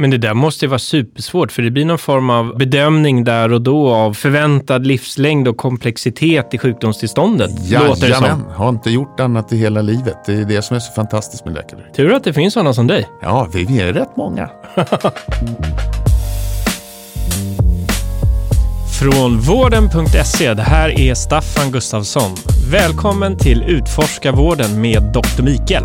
Men det där måste ju vara supersvårt, för det blir någon form av bedömning där och då av förväntad livslängd och komplexitet i sjukdomstillståndet. Jajamän, har inte gjort annat i hela livet. Det är det som är så fantastiskt med läkare. Tur att det finns sådana som dig. Ja, vi vi är rätt många. Från vården.se, det här är Staffan Gustafsson. Välkommen till Utforska vården med Dr. Mikael.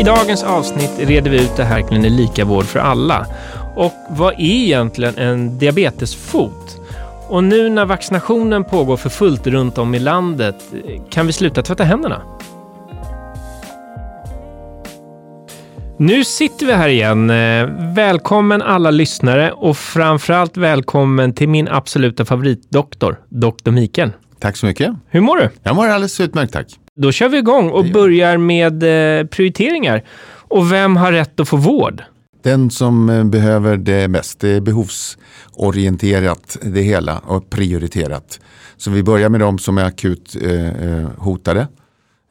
I dagens avsnitt reder vi ut det här kring lika vård för alla. Och vad är egentligen en diabetesfot? Och nu när vaccinationen pågår för fullt runt om i landet, kan vi sluta tvätta händerna? Nu sitter vi här igen. Eh, Välkommen alla lyssnare och framförallt välkommen till min absoluta favoritdoktor, Dr. Mikael. Tack så mycket. Hur mår du? Jag mår alldeles utmärkt, tack. Då kör vi igång och börjar med eh, prioriteringar. Och vem har rätt att få vård? Den som eh, behöver det mest, det är behovsorienterat det hela och prioriterat. Så vi börjar med de som är akut eh, hotade.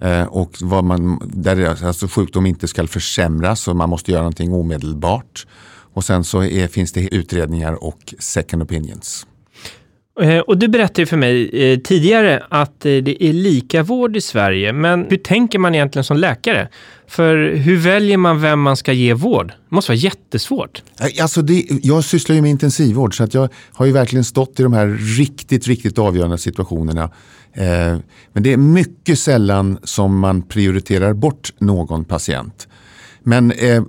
Eh, och vad man, där alltså sjukdom inte ska försämras och man måste göra någonting omedelbart. Och sen så är, finns det utredningar och second opinions. Eh, och du berättade för mig eh, tidigare att eh, det är lika vård i Sverige. Men hur tänker man egentligen som läkare? För hur väljer man vem man ska ge vård? Det måste vara jättesvårt. Alltså det, jag sysslar ju med intensivvård så att jag har ju verkligen stått i de här riktigt, riktigt avgörande situationerna. Men det är mycket sällan som man prioriterar bort någon patient. Men eh,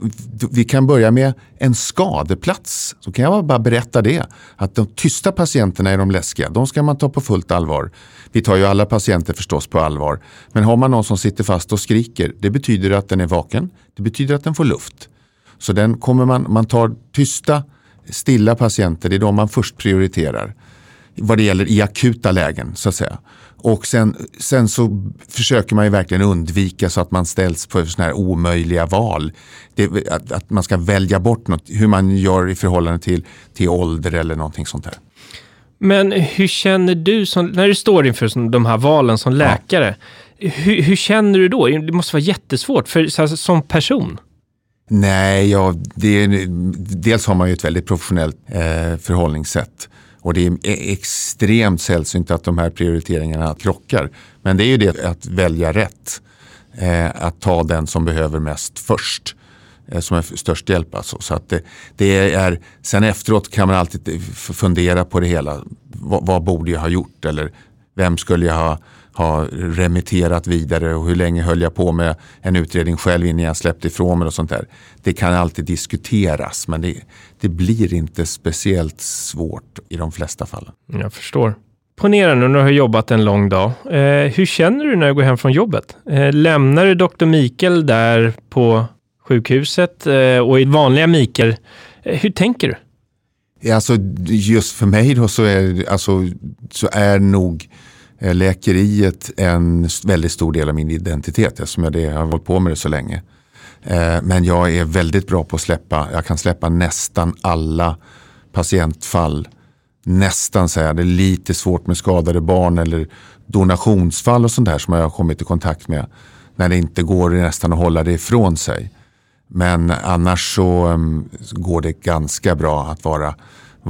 vi kan börja med en skadeplats. Så kan jag bara berätta det. Att de tysta patienterna är de läskiga. De ska man ta på fullt allvar. Vi tar ju alla patienter förstås på allvar. Men har man någon som sitter fast och skriker. Det betyder att den är vaken. Det betyder att den får luft. Så den kommer man, man tar tysta, stilla patienter, det är de man först prioriterar. Vad det gäller i akuta lägen så att säga. Och sen, sen så försöker man ju verkligen undvika så att man ställs på sådana här omöjliga val. Det, att, att man ska välja bort något, hur man gör i förhållande till, till ålder eller någonting sånt här. Men hur känner du, som, när du står inför de här valen som läkare, hur, hur känner du då? Det måste vara jättesvårt för, så, här, som person. Nej, ja, det dels har man ju ett väldigt professionellt eh, förhållningssätt. Och det är e- extremt sällsynt att de här prioriteringarna krockar. Men det är ju det att välja rätt. Eh, att ta den som behöver mest först. Eh, som är störst hjälp alltså. Så att det, det är, sen efteråt kan man alltid fundera på det hela. V vad borde jag ha gjort? Eller vem skulle jag ha, ha remitterat vidare och hur länge höll jag på med en utredning själv innan jag släppte ifrån mig och sånt där. Det kan alltid diskuteras men det, det blir inte speciellt svårt i de flesta fallen. Jag förstår. Ponera nu när du har jobbat en lång dag. Eh, hur känner du när du går hem från jobbet? Eh, lämnar du Dr. Mikael där på sjukhuset eh, och i vanliga Mikael, eh, hur tänker du? Alltså, just för mig då så är, alltså, så är nog Eh, läkeriet en väldigt stor del av min identitet eftersom jag det, jag har hållit på med det så länge. Eh, men jag är väldigt bra på att släppa, jag kan släppa nästan alla patientfall. Nästan säga, det är lite svårt med skadade barn eller donationsfall och sånt där som jag har kommit i kontakt med. När det inte går nästan att hålla det ifrån sig. Men annars så mm, går det ganska bra att vara,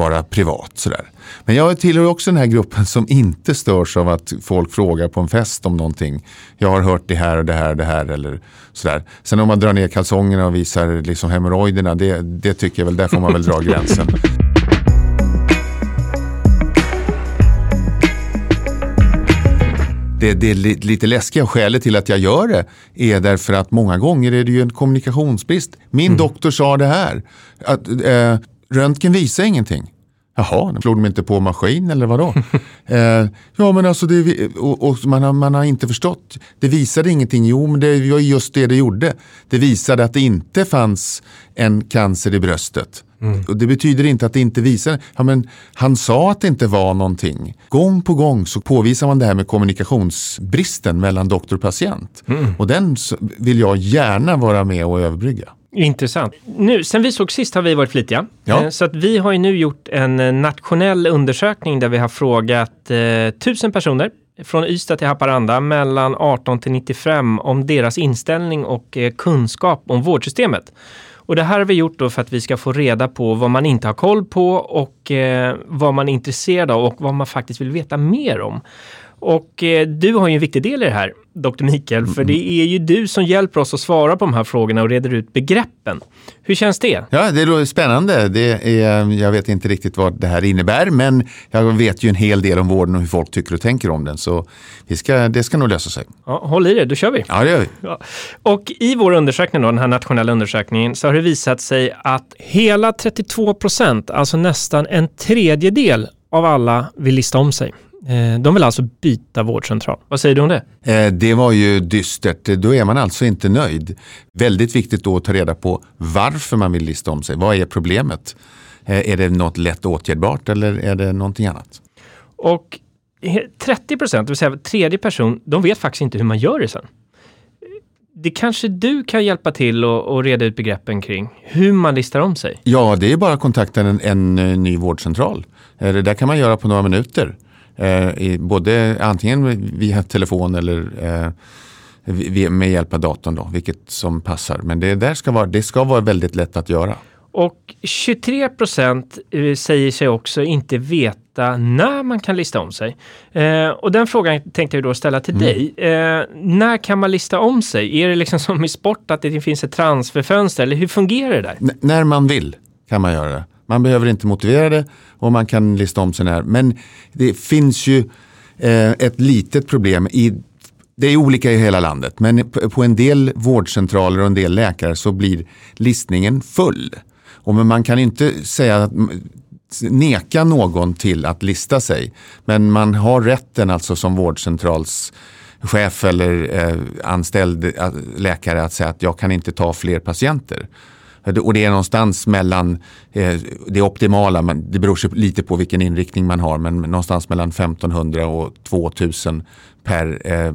vara privat. Sådär. Men jag tillhör också den här gruppen som inte störs av att folk frågar på en fest om någonting. Jag har hört det här och det här och det här. Eller sådär. Sen om man drar ner kalsongerna och visar liksom hemorrojderna, det, det tycker jag väl, där får man väl dra gränsen. det, det li- lite läskiga skälet till att jag gör det är därför att många gånger är det ju en kommunikationsbrist. Min doktor sa det här. Att, eh, röntgen visar ingenting. Jaha, slog de inte på maskin eller vadå? eh, ja men alltså, det, och, och man, har, man har inte förstått. Det visade ingenting. Jo, men det var just det det gjorde. Det visade att det inte fanns en cancer i bröstet. Och det betyder inte att det inte visar. Ja, men han sa att det inte var någonting. Gång på gång så påvisar man det här med kommunikationsbristen mellan doktor och patient. Och den vill jag gärna vara med och överbrygga. Intressant. Nu, sen vi såg sist har vi varit flitiga. Ja. Eh, Så att vi har ju nu gjort en eh, nationell undersökning där vi har frågat eh, tusen personer från Ystad till Haparanda mellan 18 till 95 om deras inställning och eh, kunskap om vårdsystemet. Och det här har vi gjort då för att vi ska få reda på vad man inte har koll på och eh, vad man är intresserad av och vad man faktiskt vill veta mer om. Och eh, du har ju en viktig del i det här, Dr. Mikael, för det är ju du som hjälper oss att svara på de här frågorna och reder ut begreppen. Hur känns det? Ja, det låter spännande. Det är, jag vet inte riktigt vad det här innebär, men jag vet ju en hel del om vården och hur folk tycker och tänker om den. Så vi ska, det ska nog lösa sig. Ja, håll i det, då kör vi. Ja, det gör vi. Ja. Och i vår undersökning, då, den här nationella undersökningen, så har det visat sig att hela 32 procent, alltså nästan en tredjedel av alla vill lista om sig. Eh, De vill alltså byta vårdcentral. Vad säger du om det? Eh, Det var ju dystert. Då är man alltså inte nöjd. Väldigt viktigt då att ta reda på varför man vill lista om sig. Vad är problemet? Eh, Är det något lätt åtgärdbart eller är det någonting annat? Och he- 30 procent, det vill säga tredje person, de vet faktiskt inte hur man gör det sen. Det kanske du kan hjälpa till och, och reda ut begreppen kring hur man listar om sig. Ja, det är bara att kontakta en, en eh, ny vårdcentral. Eh, Det där kan man göra på några minuter. Eh, både antingen via telefon eller eh, med hjälp av datorn, då, vilket som passar. Men det, där ska vara, det ska vara väldigt lätt att göra. Och 23 procent eh, säger sig också inte veta när man kan lista om sig. Eh, och den frågan tänkte jag då ställa till dig. Eh, när kan man lista om sig? Är det liksom som i sport att det finns ett transferfönster eller hur fungerar det där? N- när man vill kan man göra det. Man behöver inte motivera det och man kan lista om sig när. Men det finns ju eh, ett litet problem. I, det är olika i hela landet, men på, på en del vårdcentraler och en del läkare så blir listningen full. Och men man kan inte säga att neka någon till att lista sig. Men man har rätten alltså som vårdcentralschef eller eh, anställd eh, läkare att säga att jag kan inte ta fler patienter. Eh, och det är någonstans mellan eh, det optimala, men det beror lite på vilken inriktning man har, men någonstans mellan 1500 och 2000 per eh,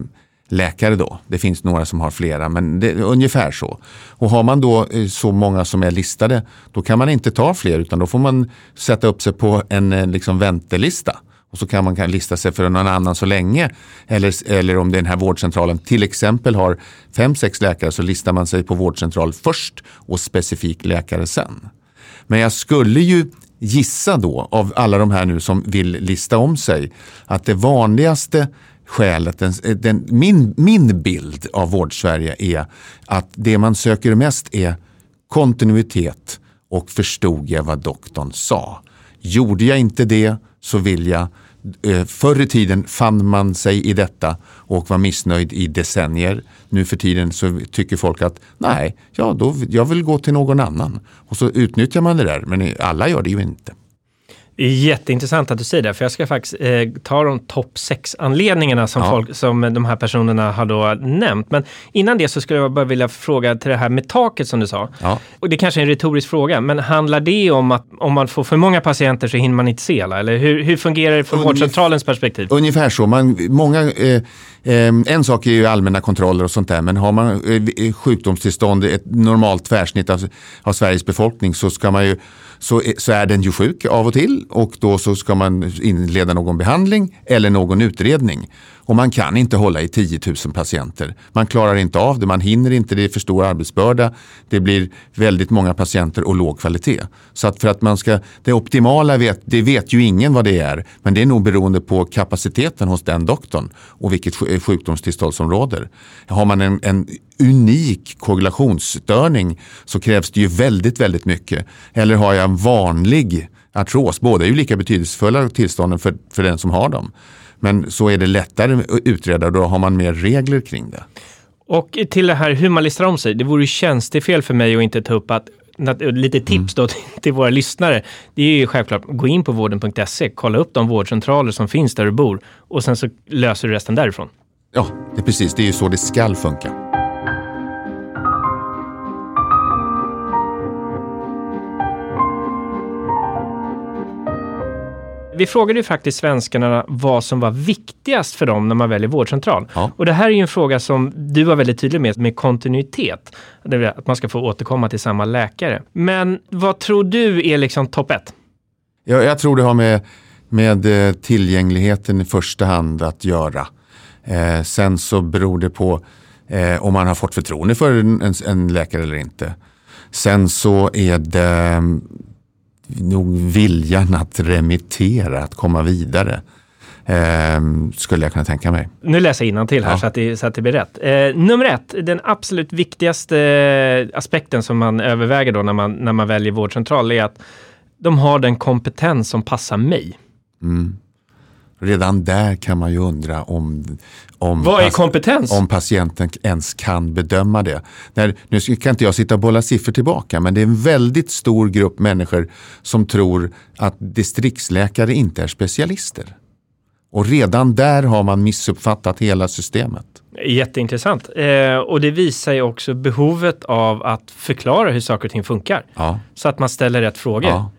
läkare då. Det finns några som har flera, men det är ungefär så. Och har man då eh, så många som är listade, då kan man inte ta fler, utan då får man sätta upp sig på en eh, liksom väntelista. Och så kan man kan lista sig för någon annan så länge. Eller, eller om den här vårdcentralen till exempel har fem, sex läkare så listar man sig på vårdcentral först och specifik läkare sen. Men jag skulle ju gissa då av alla de här nu som vill lista om sig att det vanligaste skälet, den, den, min, min bild av vårdsverige är att det man söker mest är kontinuitet och förstod jag vad doktorn sa. Gjorde jag inte det så vill jag Eh, förr i tiden fann man sig i detta och var missnöjd i decennier. Nu för tiden så tycker folk att nej, ja, då, jag vill gå till någon annan. Och så utnyttjar man det där, men alla gör det ju inte. Jätteintressant att du säger det, för jag ska faktiskt eh, ta de topp sex anledningarna som, Ja. folk, som de här personerna har då nämnt. Men innan det så skulle jag bara vilja fråga till det här med taket som du sa. Ja. Och det kanske är en retorisk fråga, men handlar det om att om man får för många patienter så hinner man inte se alla? Eller hur, hur fungerar det från Ungef- vårdcentralens perspektiv? Ungefär så. Man, många, eh, Ehm, en sak är ju allmänna kontroller och sånt där, men har man eh, eh, sjukdomstillstånd, ett normalt tvärsnitt av, av Sveriges befolkning så, ska man ju, så, är- så är den ju sjuk av och till och då så ska man inleda någon behandling eller någon utredning. Och man kan inte hålla i 10 000 patienter. Man klarar inte av det, man hinner inte, det är för stor arbetsbörda. Det blir väldigt många patienter och låg kvalitet. Så att för att man ska, det optimala vet, det vet ju ingen vad det är. Men det är nog beroende på kapaciteten hos den doktorn och vilket sjukdomstillstånd som råder. Har man en, en unik koagulationsstörning så krävs det ju väldigt, väldigt mycket. Eller har jag en vanlig artros, båda är ju lika betydelsefulla tillstånden för, för den som har dem. Men så är det lättare att utreda då har man mer regler kring det. Och till det här hur man listar om sig. Det vore ju tjänstefel för mig att inte ta upp att lite tips då till, till våra lyssnare, det är ju självklart, gå in på vården.se, kolla upp de vårdcentraler som finns där du bor och sen så löser du resten därifrån. Ja, det är precis. Det är ju så det skall funka. Vi frågade ju faktiskt svenskarna vad som var viktigast för dem när man väljer vårdcentral. Ja. Och det här är ju en fråga som du var väldigt tydlig med, med kontinuitet. Det vill att man ska få återkomma till samma läkare. Men vad tror du är liksom topp ett? Jag, jag tror det har med, med eh, tillgängligheten i första hand att göra. Eh, sen så beror det på eh, om man har fått förtroende för en, en, en läkare eller inte. Sen så är det nog viljan att remittera, att komma vidare. Eh, skulle jag kunna tänka mig. Nu läser jag till här Ja. så, att det, så att det blir rätt. Eh, nummer ett, den absolut viktigaste aspekten som man överväger då när man, när man väljer vårdcentral är att de har den kompetens som passar mig. Redan där kan man ju undra om, om, Vad är kompetens? om patienten ens kan bedöma det. När, nu kan inte jag sitta och bolla siffror tillbaka men det är en väldigt stor grupp människor som tror att distriktsläkare inte är specialister. Och redan där har man missuppfattat hela systemet. Jätteintressant. Eh, och det visar ju också behovet av att förklara hur saker och ting funkar. Ja. Så att man ställer rätt frågor. Ja.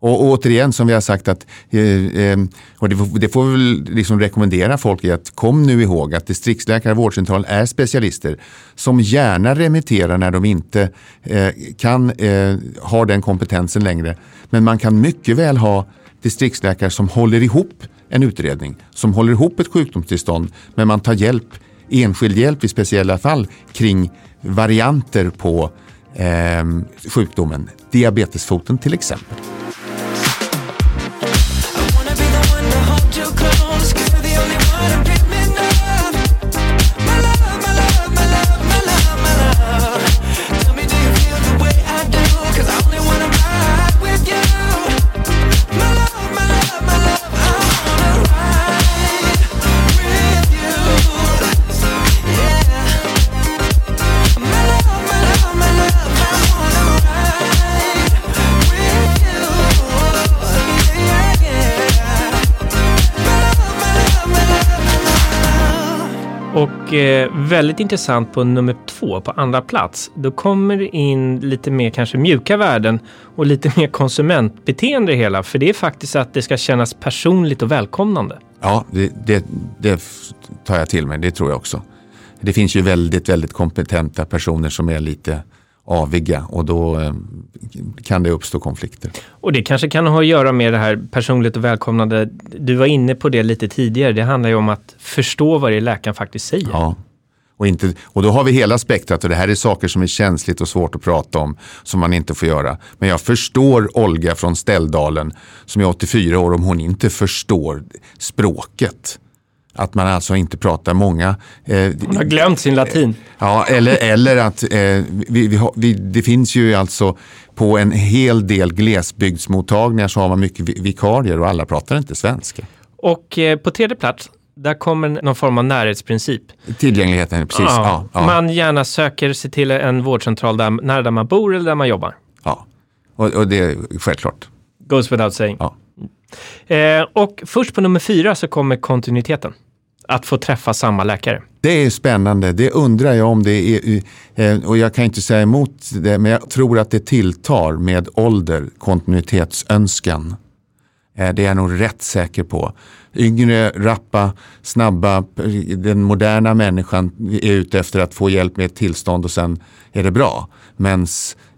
Och, och återigen som vi har sagt att, eh, eh, och det, får- det får vi väl liksom rekommendera folk i att kom nu ihåg att distriktsläkare och vårdcentral är specialister som gärna remitterar när de inte eh, kan eh, ha den kompetensen längre. Men man kan mycket väl ha distriktsläkare som håller ihop en utredning, som håller ihop ett sjukdomstillstånd, men man tar hjälp, enskild hjälp i speciella fall kring varianter på eh, sjukdomen. Diabetesfoten till exempel. Och eh, väldigt intressant på nummer två, på andra plats. Då kommer det in lite mer kanske mjuka värden och lite mer konsumentbeteende i det hela. För det är faktiskt att det ska kännas personligt och välkomnande. Ja, det, det, det tar jag till mig. Det tror jag också. Det finns ju väldigt, väldigt kompetenta personer som är lite aviga och då eh, kan det uppstå konflikter. Och det kanske kan ha att göra med det här personligt och välkomnande. Du var inne på det lite tidigare. Det handlar ju om att förstå vad det är läkaren faktiskt säger. Ja. Och, inte, och då har vi hela spektrat och det här är saker som är känsligt och svårt att prata om som man inte får göra. Men jag förstår Olga från Ställdalen som är 84 år om hon inte förstår språket. Att man alltså inte pratar många. Eh, Hon har glömt sin latin. Ja, eller, eller att eh, vi, vi har, vi, det finns ju alltså på en hel del glesbygdsmottagningar så har man mycket vi- vikarier och alla pratar inte svenska. Och eh, på tredje plats, där kommer någon form av närhetsprincip. Tillgängligheten, precis. Ja, ja, Man gärna söker sig till en vårdcentral där, nära där man bor eller där man jobbar. ja. Och, och det är självklart. Goes without saying. Ja. Eh, och först på nummer fyra så kommer kontinuiteten. Att få träffa samma läkare. Det är spännande. Det undrar jag om det är. Eh, och jag kan inte säga emot det, men jag tror att det tilltar med ålder, kontinuitetsönskan. Eh, det är jag nog rätt säker på. Yngre, rappa, snabba, den moderna människan är ute efter att få hjälp med ett tillstånd och sen är det bra. Men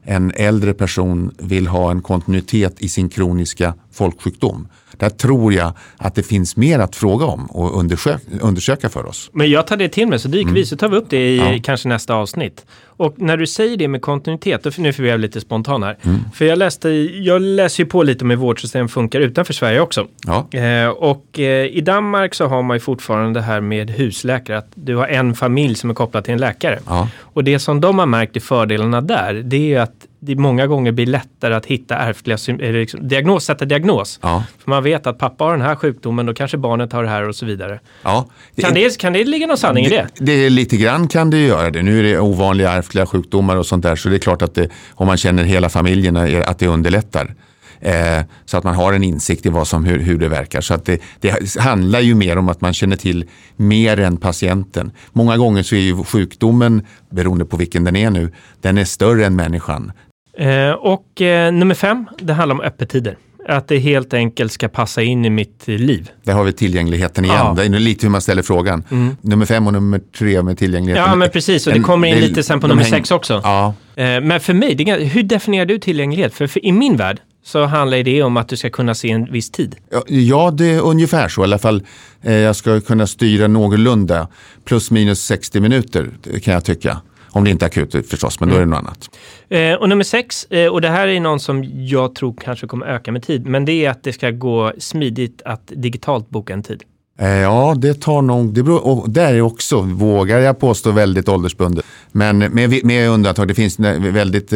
en äldre person vill ha en kontinuitet i sin kroniska folksjukdom. Där tror jag att det finns mer att fråga om och undersöka, undersöka för oss. Men jag tar det till mig, så dyker vi, så tar vi upp det i Ja. kanske nästa avsnitt. Och när du säger det med kontinuitet, då, nu får vara lite spontan här. Mm. För jag läste, jag läser ju på lite om hur vårdsystem funkar utanför Sverige också. Ja. Eh, och eh, i Danmark så har man ju fortfarande det här med husläkare, att du har en familj som är kopplad till en läkare. Ja. Och det som de har märkt i fördelarna där, det är att det många gånger blir lättare att hitta ärftliga liksom, diagnos, sätta diagnos. Ja, För man vet att pappa har den här sjukdomen, då kanske barnet har det här och så vidare. ja. Kan det, kan det ligga någon sanning i det? Det, det är lite grann kan det göra det. Nu är det ovanliga ärftliga sjukdomar och sånt där så det är klart att det, om man känner hela familjen att det underlättar. Eh, så att man har en insikt i vad som, hur, hur det verkar. Så att det, det handlar ju mer om att man känner till mer än patienten. Många gånger så är ju sjukdomen, beroende på vilken den är nu, den är större än människan. Eh, och eh, nummer fem, det handlar om öppettider. Att det helt enkelt ska passa in i mitt liv. Där har vi tillgängligheten igen. Ja. Det är lite hur man ställer frågan. Nummer fem och nummer tre med tillgängligheten. Ja, men precis. Och det kommer in lite sen på nummer häng- sex också. Ja, Eh, Men för mig, det hur definierar du tillgänglighet? För, för i min värld så handlar det om att du ska kunna se en viss tid. Ja, det är ungefär så. I alla fall, eh, jag ska kunna styra någorlunda. Plus minus 60 minuter kan jag tycka. Om det inte är akut förstås, men då är det något annat. Eh, och nummer sex, eh, och det här är någon som jag tror kanske kommer öka med tid, men det är att det ska gå smidigt att digitalt boka en tid. Eh, Ja, det tar nog, det beror, och där är också, vågar jag påstå, väldigt åldersbundet. Men med, med undantag, det finns väldigt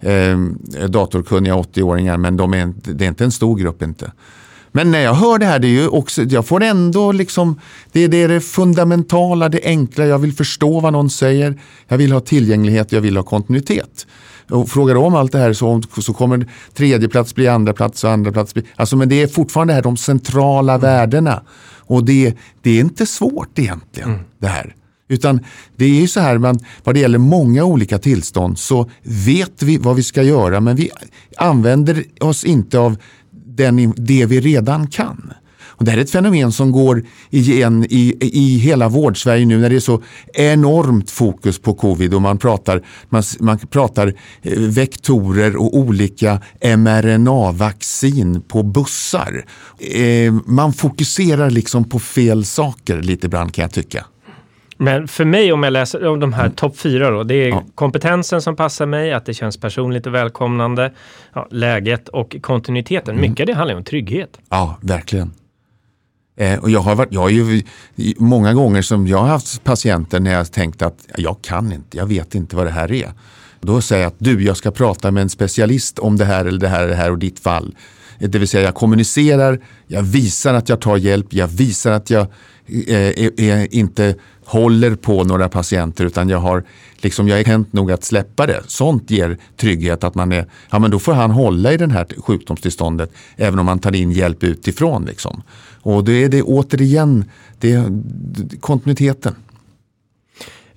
eh, datorkunniga 80-åringar, men de är, det är inte en stor grupp inte. Men när jag hör det här, det är ju också, jag får ändå liksom, det är det, är det fundamentala, det enkla, jag vill förstå vad någon säger, jag vill ha tillgänglighet, jag vill ha kontinuitet. Och frågar om allt det här så, så kommer tredje plats bli andra plats och andra plats bli, alltså men det är fortfarande här de centrala värdena. Och det, det är inte svårt egentligen det här. Utan det är ju så här, man, vad det gäller många olika tillstånd så vet vi vad vi ska göra men vi använder oss inte av den, det vi redan kan. Och det här är ett fenomen som går igen i, i hela vårdsverige nu när det är så enormt fokus på covid och man pratar, man, man pratar eh, vektorer och olika mRNA-vaccin på bussar. Eh, man fokuserar liksom på fel saker lite ibland kan jag tycka. Men för mig, om jag läser om de här topp fyra då, det är Mm. Ja. kompetensen som passar mig, att det känns personligt och välkomnande, ja, läget och kontinuiteten. Mm. Mycket det handlar ju om trygghet. Ja, verkligen. Eh, och jag har, varit, jag har ju många gånger som jag har haft patienter när jag tänkt att jag kan inte, jag vet inte vad det här är. Då säger jag att du, jag ska prata med en specialist om det här eller det här det här och ditt fall. Det vill säga jag kommunicerar, jag visar att jag tar hjälp, jag visar att jag eh, är, är, inte håller på några patienter utan jag har liksom, jag är hänt nog att släppa det. Sånt ger trygghet att man är, ja men då får han hålla i det här sjukdomstillståndet även om man tar in hjälp utifrån. Liksom. Och då är det återigen det är kontinuiteten.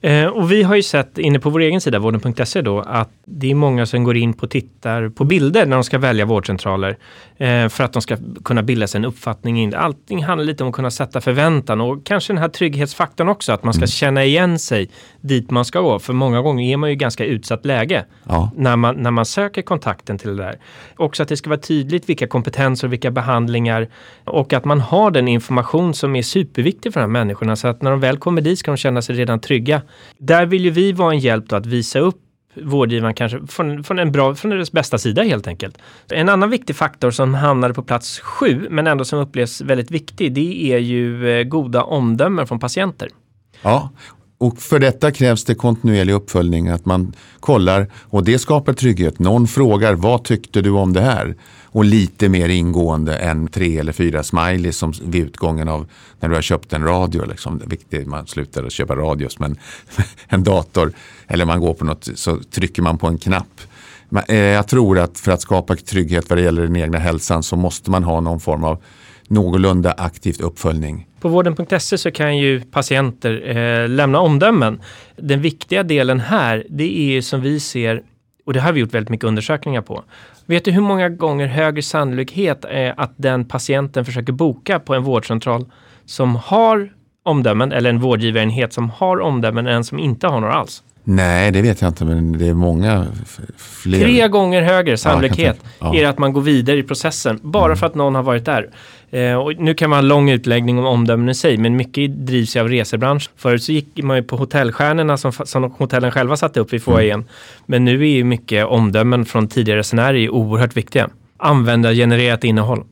Eh, och vi har ju sett inne på vår egen sida, vården.se då, att det är många som går in på tittar på bilder när de ska välja vårdcentraler. Eh, för att de ska kunna bilda sig en uppfattning. in. Allting handlar lite om att kunna sätta förväntan och kanske den här trygghetsfaktorn också, att man ska känna igen sig dit man ska gå. För många gånger är man ju ganska utsatt läge Ja. när, man, när man söker kontakten till det där. Också att det ska vara tydligt vilka kompetenser och vilka behandlingar och att man har den information som är superviktig för de här människorna så att när de väl kommer dit ska de känna sig redan trygga. Där vill ju vi vara en hjälp då att visa upp vårdgivaren kanske från, från, en bra, från deras bästa sida helt enkelt. En annan viktig faktor som hamnade på plats sju men ändå som upplevs väldigt viktig det är ju eh, goda omdömen från patienter. Ja, och för detta krävs det kontinuerlig uppföljning, att man kollar och det skapar trygghet. Någon frågar vad tyckte du om det här? Och lite mer ingående än tre eller fyra smileys som vid utgången av när du har köpt en radio. Liksom. Vilket man slutar att köpa radios, men en dator eller man går på något så trycker man på en knapp. Eh, jag tror att för att skapa trygghet vad det gäller den egna hälsan så måste man ha någon form av någorlunda aktivt uppföljning. På vården.se så kan ju patienter eh, lämna omdömen. Den viktiga delen här, det är ju som vi ser, och det har vi gjort väldigt mycket undersökningar på. Vet du hur många gånger högre sannolikhet är att den patienten försöker boka på en vårdcentral som har omdömen, eller en vårdgivarenhet som har omdömen, än som inte har några alls? Nej, det vet jag inte, men det är många fler. Tre gånger högre sannolikhet tänka- ja. är att man går vidare i processen bara för att någon har varit där. Eh, och nu kan man ha en lång utläggning om omdömen i sig, men mycket drivs ju av resebranschen. Förut så gick man ju på hotellstjärnorna som, som hotellen själva satte upp vid foajén. Men nu är ju mycket omdömen från tidigare resenärer oerhört viktiga. Användargenererat innehåll.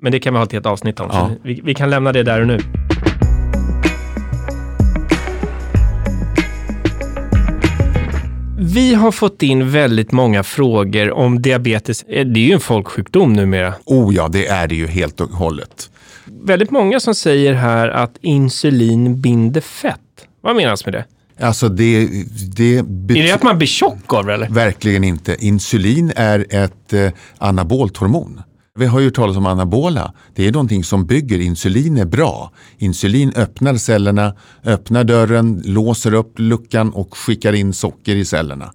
Men det kan vi ha ett helt avsnitt om, Ja. vi, vi kan lämna det där och nu. Vi har fått in väldigt många frågor om diabetes. Eh, Det är ju en folksjukdom numera. Oh ja, det är det ju helt och hållet. Väldigt många som säger här att insulin binder fett. Vad menas med det? Alltså det, det, Är det att man blir tjock av det eller? Verkligen inte. Insulin är ett eh, anabolt hormon. Vi har ju talat om anabola. Det är någonting som bygger. Insulin är bra. Insulin öppnar cellerna, öppnar dörren, låser upp luckan och skickar in socker i cellerna.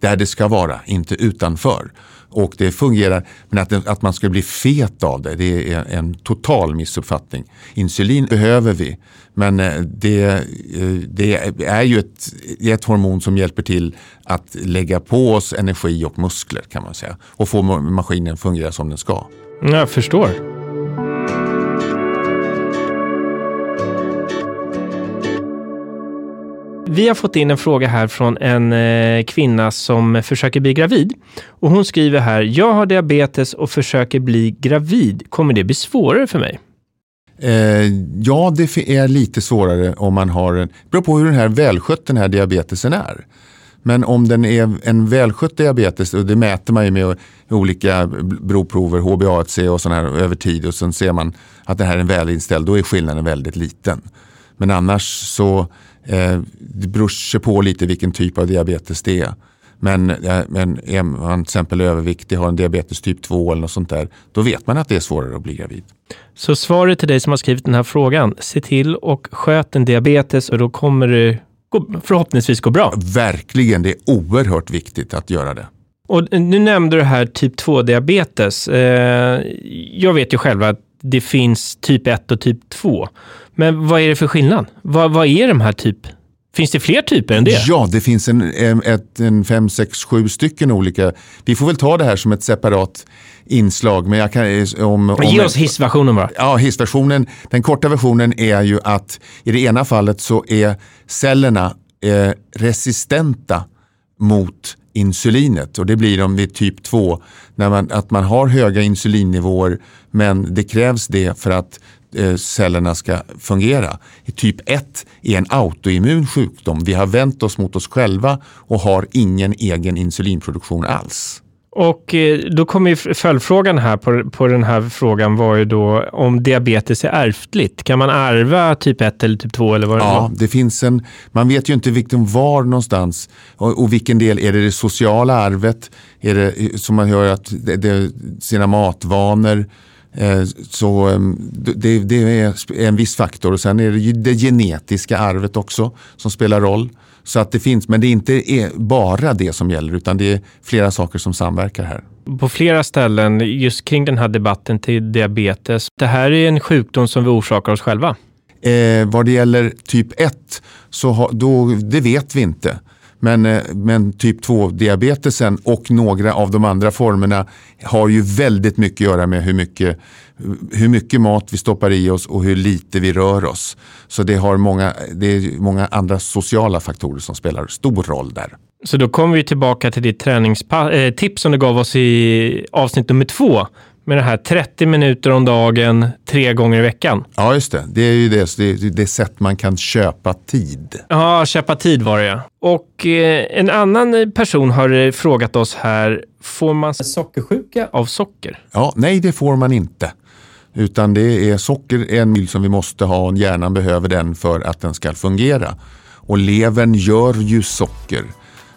Där det ska vara, inte utanför. Och det fungerar, men att, det- att man ska bli fet av det, det är en total missuppfattning. Insulin behöver vi, men eh, det, eh, det är ju ett, är ett hormon som hjälper till att lägga på oss energi och muskler kan man säga. Och få maskinen att fungera som den ska. Jag förstår. Vi har fått in en fråga här från en eh, kvinna som försöker bli gravid. Och hon skriver här, jag har diabetes och försöker bli gravid. Kommer det bli svårare för mig? Eh, ja, det är lite svårare om man har en, det beror på hur den här välskött den här diabetesen är. Men om den är en välskött diabetes, och det mäter man ju med olika blodprover, HbA1c och sådana här över tid och sen ser man att det här är en välinställd, då är skillnaden väldigt liten. Men annars så eh, det beror sig på lite vilken typ av diabetes det är. Men, eh, men är man till exempel överviktig, har en diabetes typ 2 eller något sånt där, då vet man att det är svårare att bli gravid. Så svaret till dig som har skrivit den här frågan, se till och sköt en diabetes och då kommer du förhoppningsvis gå bra. Verkligen, det är oerhört viktigt att göra det. Och nu nämnde du här typ 2-diabetes. Eh, jag vet ju själv att det finns typ 1 och typ 2. Men vad är det för skillnad? Vad, vad är de här typ? Finns det fler typer än det? Ja, det finns en, en, ett, en fem, sex, sju stycken olika. Vi får väl ta det här som ett separat inslag. Men jag kan, om, om, Ge oss hissversionen bara. Ja, hissversionen, den korta versionen är ju att i det ena fallet så är cellerna eh, resistenta mot insulinet och det blir de vid typ 2. När man, att man har höga insulinnivåer men det krävs det för att cellerna ska fungera. Typ 1 är en autoimmun sjukdom. Vi har vänt oss mot oss själva och har ingen egen insulinproduktion alls. Och eh, då kommer ju följdfrågan här på, på den här frågan var ju då om diabetes är ärftligt. Kan man ärva typ 1 eller typ 2 eller vad det Ja, det finns en, man vet ju inte vilken var någonstans och, och vilken del, är det det sociala arvet, är det som man hör att det, det, sina matvanor, eh, så eh, det, det är en viss faktor och sen är det ju det genetiska arvet också som spelar roll. Så att det finns, men det är inte är bara det som gäller utan det är flera saker som samverkar här. På flera ställen just kring den här debatten till diabetes. Det här är en sjukdom som vi orsakar oss själva. Eh, vad det gäller typ 1, så ha, då, det vet vi inte. Men, eh, men typ 2-diabetesen och några av de andra formerna har ju väldigt mycket att göra med hur mycket, hur mycket mat vi stoppar i oss och hur lite vi rör oss. Så det, har många, det är många andra sociala faktorer som spelar stor roll där. Så då kommer vi tillbaka till ditt träningstips eh, som du gav oss i avsnitt nummer två. Med det här 30 minuter om dagen, tre gånger i veckan. Ja, just det. Det är ju det, det, är det sätt man kan köpa tid. Ja, köpa tid var det ja. Och eh, en annan person har eh, frågat oss här, får man sockersjuka av socker? Ja, nej, det får man inte. Utan det är socker är en mil som vi måste ha och hjärnan behöver den för att den ska fungera. Och levern gör ju socker.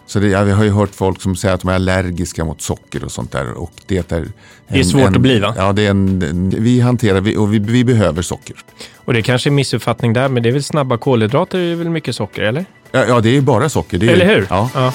Så det, jag har ju hört folk som säger att de är allergiska mot socker och sånt där. Och det är, Det är svårt att bli, va? Ja, det är en, en- vi hanterar vi, och vi, vi behöver socker. Och det är kanske är missuppfattning där, men det är väl snabba kolhydrater, det är väl mycket socker, eller? Ja, ja det är bara socker. Är, Eller hur? Ja. ja.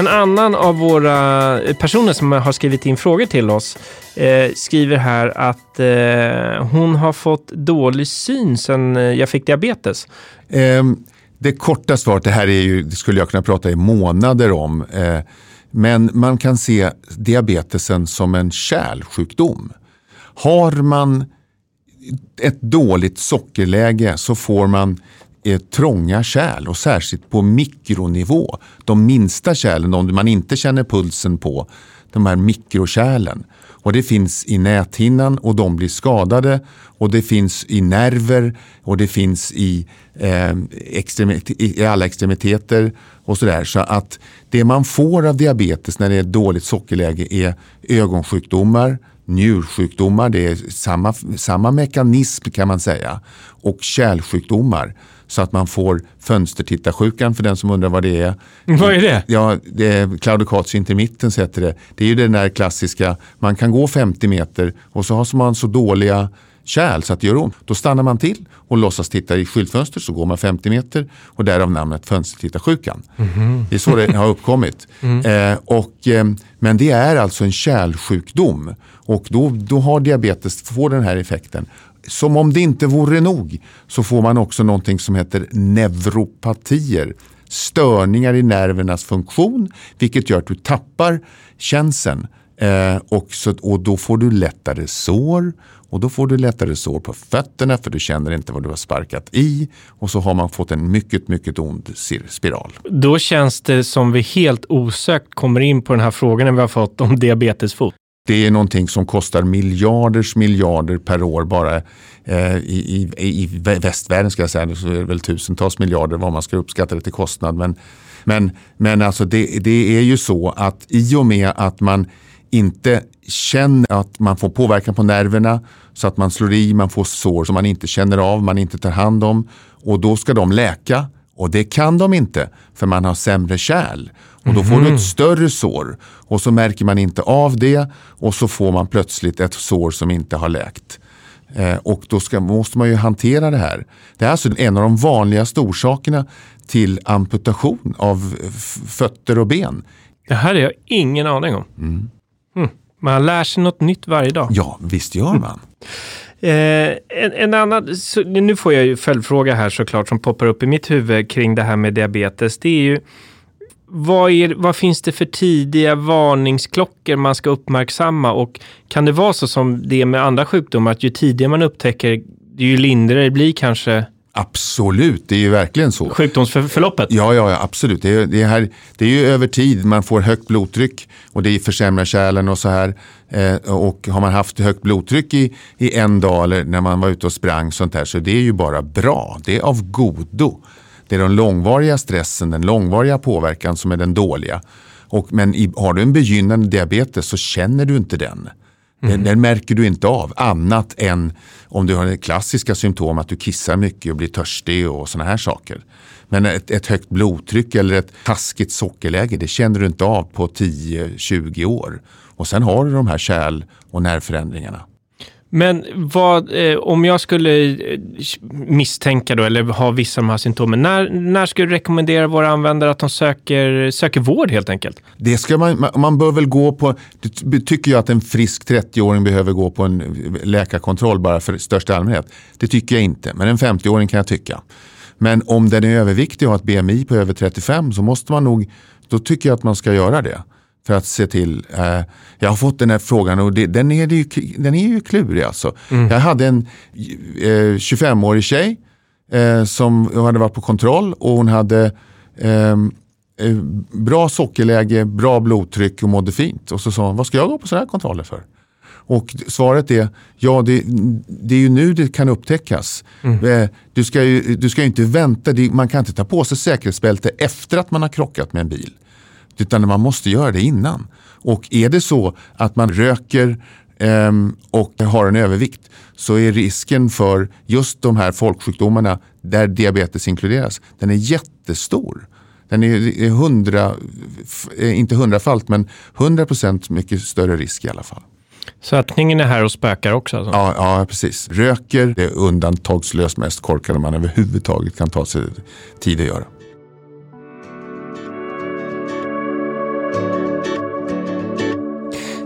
En annan av våra eh, personer som har skrivit in frågor till oss eh, skriver här att eh, hon har fått dålig syn sedan eh, jag fick diabetes. Eh, det korta svaret, det här är ju, det skulle jag kunna prata i månader om. Eh, men man kan se diabetesen som en kärlsjukdom. Har man ett dåligt sockerläge så får man eh, trånga kärl och särskilt på mikronivå. De minsta kärlen, de man inte känner pulsen på, de här mikrokärlen. Och det finns i näthinnan och de blir skadade och det finns i nerver och det finns i, eh, extremit- i alla extremiteter och sådär. Så att det man får av diabetes när det är dåligt sockerläge är ögonsjukdomar, njursjukdomar, det är samma, samma mekanism kan man säga, och kärlsjukdomar. Så att man får fönstertittarsjukan för den som undrar vad det är. Vad är det? Ja, det är claudicatus intermittens heter det. Det är ju den där klassiska, man kan gå 50 meter och så har man så dåliga kärl så att det gör ont. Då stannar man till och låtsas titta i skyltfönster så går man 50 meter och därav namnet fönstertittarsjukan. Det är så det har uppkommit. Eh, och, eh, men det är alltså en kärlsjukdom och då, då har diabetes, får den här effekten. Som om det inte vore nog så får man också någonting som heter neuropatier. Störningar i nervernas funktion vilket gör att du tappar känseln. Eh, och, så, och då får du lättare sår och då får du lättare sår på fötterna för du känner inte vad du har sparkat i. Och så har man fått en mycket, mycket ond spiral. Då känns det som vi helt osökt kommer in på den här frågan vi har fått om diabetesfot. Det är någonting som kostar miljarders miljarder per år bara eh, i, i, i västvärlden ska jag säga. Så är det väl tusentals miljarder vad man ska uppskatta det till kostnad. Men, men, men alltså det, det är ju så att i och med att man inte känner att man får påverkan på nerverna så att man slår i, man får sår som man inte känner av, man inte tar hand om och då ska de läka och det kan de inte för man har sämre kärl. Och då får du ett större sår och så märker man inte av det och så får man plötsligt ett sår som inte har läkt. Eh, och då ska, måste man ju hantera det här. Det är alltså en av de vanligaste orsakerna till amputation av f- fötter och ben. Det här har jag ingen aning om. Mm. Man lär sig något nytt varje dag. Ja, visst gör man. Eh, en, en annan, så, nu får jag ju följdfråga här såklart som poppar upp i mitt huvud kring det här med diabetes. Det är ju vad, är, vad finns det för tidiga varningsklockor man ska uppmärksamma och kan det vara så som det är med andra sjukdomar att ju tidigare man upptäcker ju lindrigare det blir kanske Absolut, det är ju verkligen så. sjukdomsförloppet? Ja, ja, ja absolut. Det är, det, är här, det är ju över tid man får högt blodtryck och det försämrar kärlen och så här. Eh, och har man haft högt blodtryck i, i en dag eller när man var ute och sprang sånt här så det är ju bara bra. Det är av godo. Det är den långvariga stressen, den långvariga påverkan som är den dåliga. Och, men i, har du en begynnande diabetes så känner du inte den. Den, den märker du inte av annat än om du har det klassiska symptom att du kissar mycket och blir törstig och sådana här saker. Men ett, ett högt blodtryck eller ett taskigt sockerläge det känner du inte av på 10-20 år. Och sen har du de här kärl och nervförändringarna. Men vad, eh, om jag skulle eh, misstänka då, eller ha vissa av de här symptomen, när, när skulle du rekommendera våra användare att de söker, söker vård helt enkelt? Det ska man, man- man bör väl gå på, det tycker jag att en frisk 30-åring behöver gå på en eh, läkarkontroll bara för största allmänhet. Det tycker jag inte, men en 50-åring kan jag tycka. Men om den är överviktig och har ett BMI på över 35 så måste man nog, då tycker jag att man ska göra det. För att se till, eh, jag har fått den här frågan och det, den, är, ju, den är ju klurig alltså. Jag hade en eh, 25-årig tjej eh, som hade varit på kontroll och hon hade ehm, eh, bra sockerläge, bra blodtryck och mådde fint. Och så sa hon, vad ska jag gå på sådana här kontroller för? Och svaret är, ja det, det är ju nu det kan upptäckas. Eh, Du, ska ju, du ska ju inte vänta, man kan inte ta på sig säkerhetsbälte efter att man har krockat med en bil. Utan man måste göra det innan. Och är det så att man röker ehm, och har en övervikt så är risken för just de här folksjukdomarna där diabetes inkluderas, den är jättestor. Den är, hundra, eh, inte hundrafalt men hundra procent mycket större risk i alla fall. Sötningen är här och spökar också. Alltså. Ja, ja, precis. Röker, det är undantagslöst mest korkade man överhuvudtaget kan ta sig tid att göra.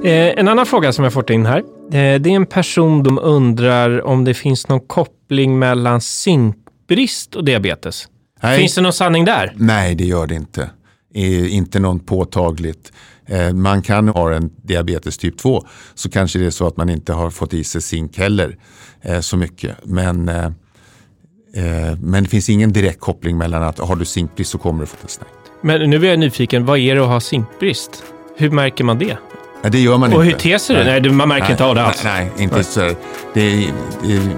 Eh, en annan fråga som jag fått in här. Eh, det är en person som undrar om det finns någon koppling mellan zinkbrist och diabetes. Nej. Finns det någon sanning där? Nej, det gör det inte. Eh, inte någon påtagligt. Eh, man kan ha en diabetes typ 2 så kanske det är så att man inte har fått i sig zink heller så mycket. Men, men det finns ingen direkt koppling mellan att har du zinkbrist så kommer du få testa. Men nu är jag nyfiken, vad är det att ha zinkbrist? Hur märker man det? Nej, det gör man Och hur inte. ter sig det? Nej, man märker inte av det alls. Nej, nej inte Nej. så. det, är,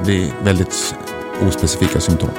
det är väldigt ospecifika symptom.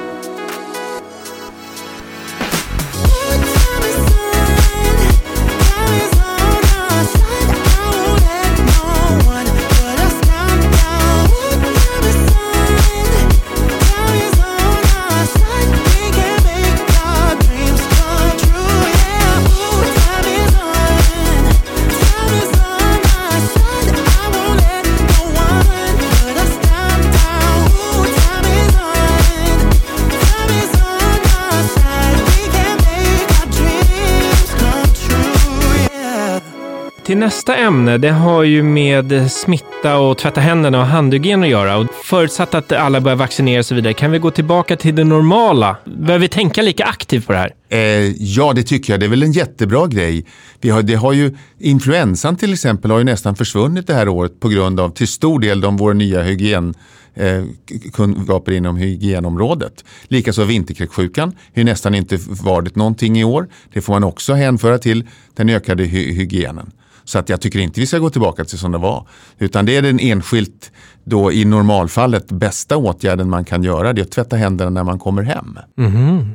Nästa ämne, det har ju med smitta och tvätta händerna och handhygien att göra. Och förutsatt att alla börjar vaccinera och så vidare, kan vi gå tillbaka till det normala? Behöver vi tänka lika aktivt på det här? Eh, ja, det tycker jag. Det är väl en jättebra grej. Vi har, det har ju, influensan till exempel har ju nästan försvunnit det här året på grund av till stor del de våra nya hygien eh, kunskaper inom hygienområdet. Likaså vinterkräksjukan har nästan inte varit någonting i år. Det får man också hänföra till den ökade hy- hygienen. Så att jag tycker inte vi ska gå tillbaka till som det var. Utan det är den enskilt då i normalfallet bästa åtgärden man kan göra. Det är att tvätta händerna när man kommer hem. Mhm.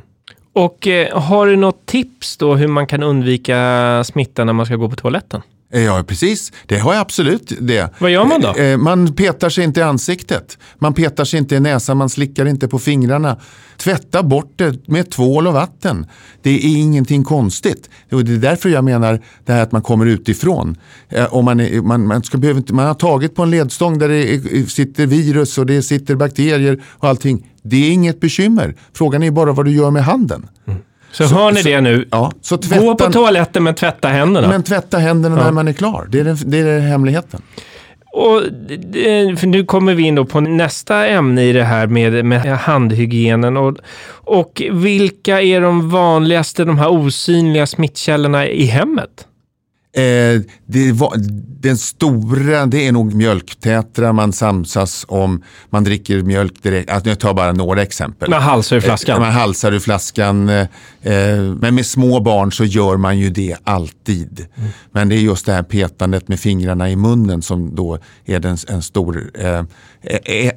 Och eh, har du något tips då hur man kan undvika smitta när man ska gå på toaletten? Ja, precis. Det har jag absolut det. Vad gör man då? Eh, Man petar sig inte i ansiktet. Man petar sig inte i näsan, man slickar inte på fingrarna. Tvätta bort det med tvål och vatten. Det är ingenting konstigt. Och det är därför jag menar det här att man kommer utifrån. Eh, Om man, är, man, man, ska, inte, man har tagit på en ledstång där det sitter virus och det sitter bakterier och allting. Det är inget bekymmer. Frågan är bara vad du gör med handen. Så, hör ni det nu? Ja, så Gå tvätta, på toaletten men tvätta händerna. men tvätta händerna när man är klar. Det är, den, det är hemligheten. Och, eh, för nu kommer vi in på nästa ämne i det här med, med handhygienen. Och, och vilka är de vanligaste, de här osynliga smittkällorna i hemmet? Eh, det var, den stora, det är nog mjölktätra man samsas om. Man dricker mjölk direkt. Alltså, jag tar bara några exempel. Man halsar ur flaskan. Eh, Man halsar ur flaskan. Eh, men med små barn så gör man ju det alltid. Mm. Men det är just det här petandet med fingrarna i munnen som då är den, en stor,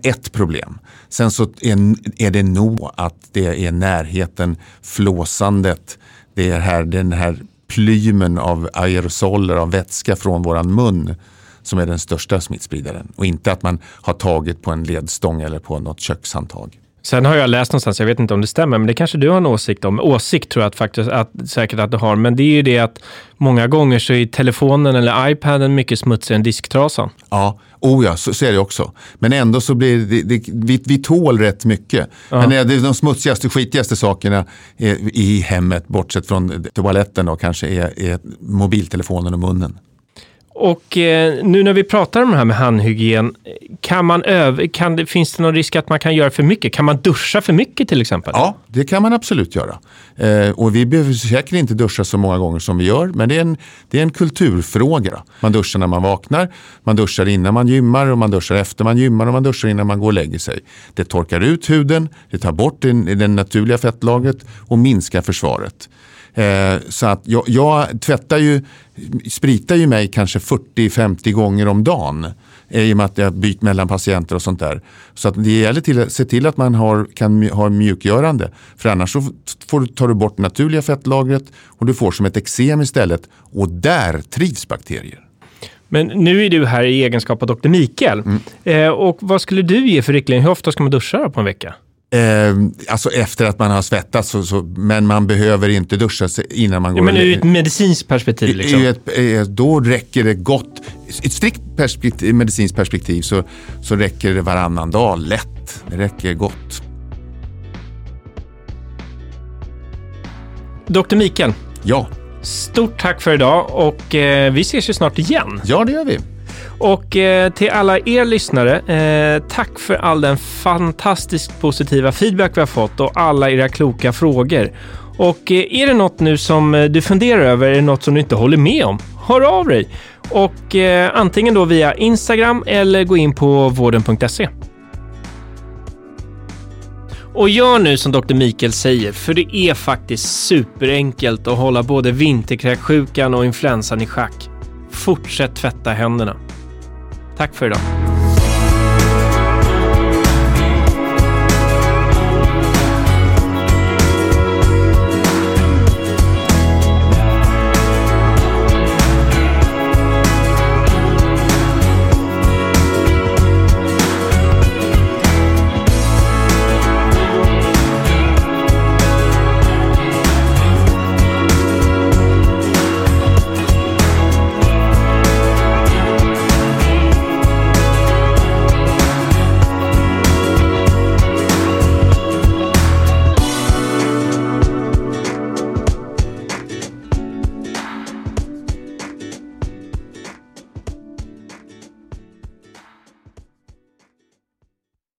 ett problem. Sen så är, är det nog att det är närheten, flåsandet, det är här, den här plymen av aerosoler, av vätska från våran mun som är den största smittspridaren. Och inte att man har tagit på en ledstång eller på något kökshandtag. Sen har jag läst någonstans, jag vet inte om det stämmer, men det kanske du har en åsikt om. Åsikt tror jag att faktiskt, att, säkert att du har, men det är ju det att många gånger så är telefonen eller iPaden mycket smutsigare än disktrasan. Ja, oh ja så, så är det också. Men ändå så blir det, det vi, vi tål rätt mycket. Men det är de smutsigaste, skitigaste sakerna är, i hemmet, bortsett från toaletten då, kanske är, är mobiltelefonen och munnen. Och eh, nu när vi pratar om det här med handhygien, kan man öv- kan det, finns det någon risk att man kan göra för mycket? Kan man duscha för mycket till exempel? Ja, det kan man absolut göra. Eh, och vi behöver säkert inte duscha så många gånger som vi gör, men det är, en, det är en kulturfråga. Man duschar när man vaknar, man duschar innan man gymmar och man duschar efter man gymmar och man duschar innan man går och lägger sig. Det torkar ut huden, det tar bort det, det naturliga fettlagret och minskar försvaret. Eh, så att jag, jag tvättar ju, spritar ju mig kanske 40-50 gånger om dagen. eh, I och med att jag byter mellan patienter och sånt där. Så att det gäller till att se till att man har, kan ha mjukgörande. För annars så får, du- tar du bort naturliga fettlagret och du får som ett eksem istället. Och där trivs bakterier. Men nu är du här i egenskap av Dr. Mikael. Mm. Eh, och vad skulle du ge för riktlinjer? Hur ofta ska man duscha på en vecka? Eh, alltså efter att man har svettats, så, så, men man behöver inte duscha sig innan man går Ja, men och ur ett medicinskt perspektiv. Liksom. ett, då räcker det gott. I ett strikt perspektiv, medicinskt perspektiv så, så räcker det varannan dag lätt. Det räcker gott. Dr. Mikael, Ja, Stort tack för idag och eh, vi ses ju snart igen. Ja, det gör vi. Och eh, till alla er lyssnare, eh, tack för all den fantastiskt positiva feedback vi har fått och alla era kloka frågor. Och eh, är det något nu som eh, du funderar över, är det något som du inte håller med om? Hör av dig! Och eh, antingen då via Instagram eller gå in på vården.se. Och gör nu som Dr. Mikael säger, för det är faktiskt superenkelt att hålla både vinterkräksjukan och influensan i schack. Fortsätt tvätta händerna. Tack för idag.